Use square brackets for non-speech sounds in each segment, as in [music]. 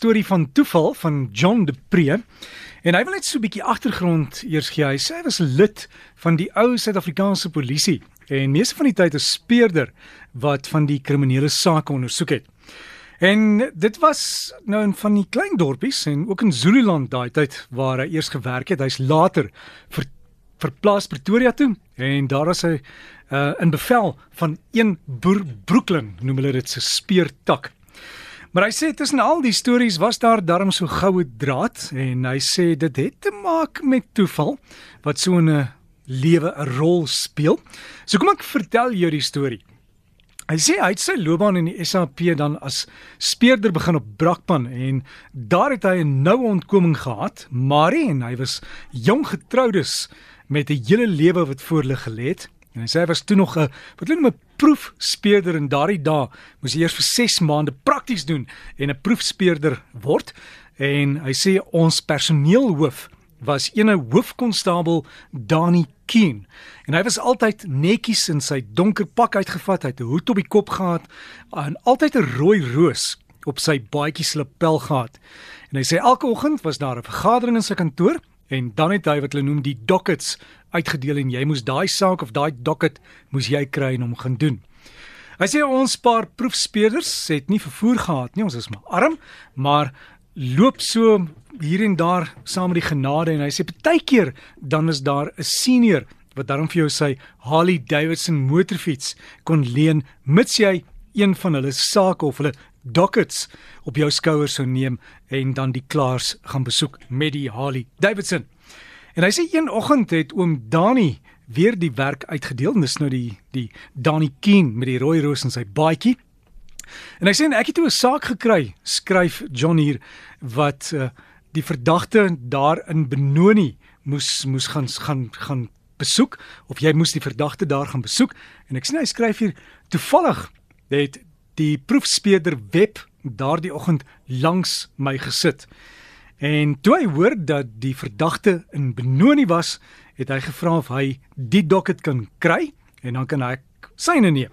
storie van toeval van John de Pre. En hy wil net so 'n bietjie agtergrond eers gee. Hy sê hy was lid van die ou Suid-Afrikaanse polisie en meeste van die tyd 'n speurder wat van die kriminele sake ondersoek het. En dit was nou in van die klein dorpies en ook in Zululand daai tyd waar hy eers gewerk het. Hy's later ver, verplaas Pretoria toe en daar was hy uh, in bevel van een boer Brooklyn, noem hulle dit se speurtak. Maar hy sê tussen al die stories was daar darm so goue draad en hy sê dit het te maak met toeval wat so 'n lewe 'n rol speel. So kom ek vertel jou die storie. Hy sê hy het sy loopbaan in die SAP dan as speurder begin op Brakpan en daar het hy 'n noue ontkoming gehad, maar en hy was jong getroudes met 'n hele lewe wat voor lê gelê het. En hy sê hy was toe nog 'n wat hulle noem 'n proefspeurder en daardie dae moes jy eers vir 6 maande prakties doen en 'n proefspeurder word. En hy sê ons personeelhoof was ene hoofkonstabel Dani Keen. En hy was altyd netjies in sy donker pak uitgevat, hy het 'n hoed op die kop gehad en altyd 'n rooi roos op sy baadjie se lapel gehad. En hy sê elke oggend was daar 'n vergadering in sy kantoor en dan het hy wat hulle noem die dockets uitgedeel en jy moes daai saak of daai docket moes jy kry en hom gaan doen. Hy sê ons paar proefspeurders het nie vervoer gehad nie, ons is maar arm, maar loop so hier en daar saam met die genade en hy sê partykeer dan is daar 'n senior wat daarom vir jou sy Harley Davidson motorfiets kon leen mits jy een van hulle sake of hulle dockets op jou skouers sou neem en dan die klaars gaan besoek met die Harley Davidson. En hy sê een oggend het oom Dani weer die werk uitgedeel en dis nou die die Dani Keen met die rooi roos in sy baadjie. En hy sê ek het toe 'n saak gekry, skryf John hier wat uh, die verdagte daar in Benoni moes moes gaan gaan gaan besoek of jy moes die verdagte daar gaan besoek en ek sien hy skryf hier toevallig het die proefspeurder Web daardie oggend langs my gesit. En toe hy hoor dat die verdagte in Benoni was, het hy gevra of hy die docket kan kry en dan kan hy syne neem.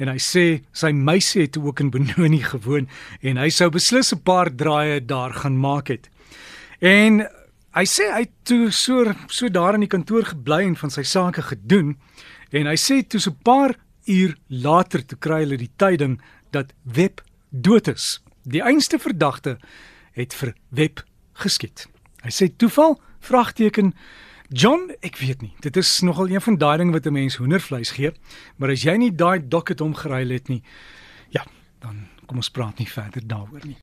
En hy sê sy meisie het ook in Benoni [laughs] gewoon en hy sou beslis 'n paar draaie daar gaan maak het. En hy sê hy het toe so so daar in die kantoor gebly en van sy sake gedoen en hy sê toe so 'n paar uur later te kry hulle die tyding dat Web dood is. Die einste verdagte het vir Web geskiet. Hy sê toeval? Vragteken. John, ek weet nie. Dit is nogal een van daai dinge wat 'n mens hoendervleis gee, maar as jy nie daai docket omgeruil het nie, ja, dan kom ons praat nie verder daaroor nie.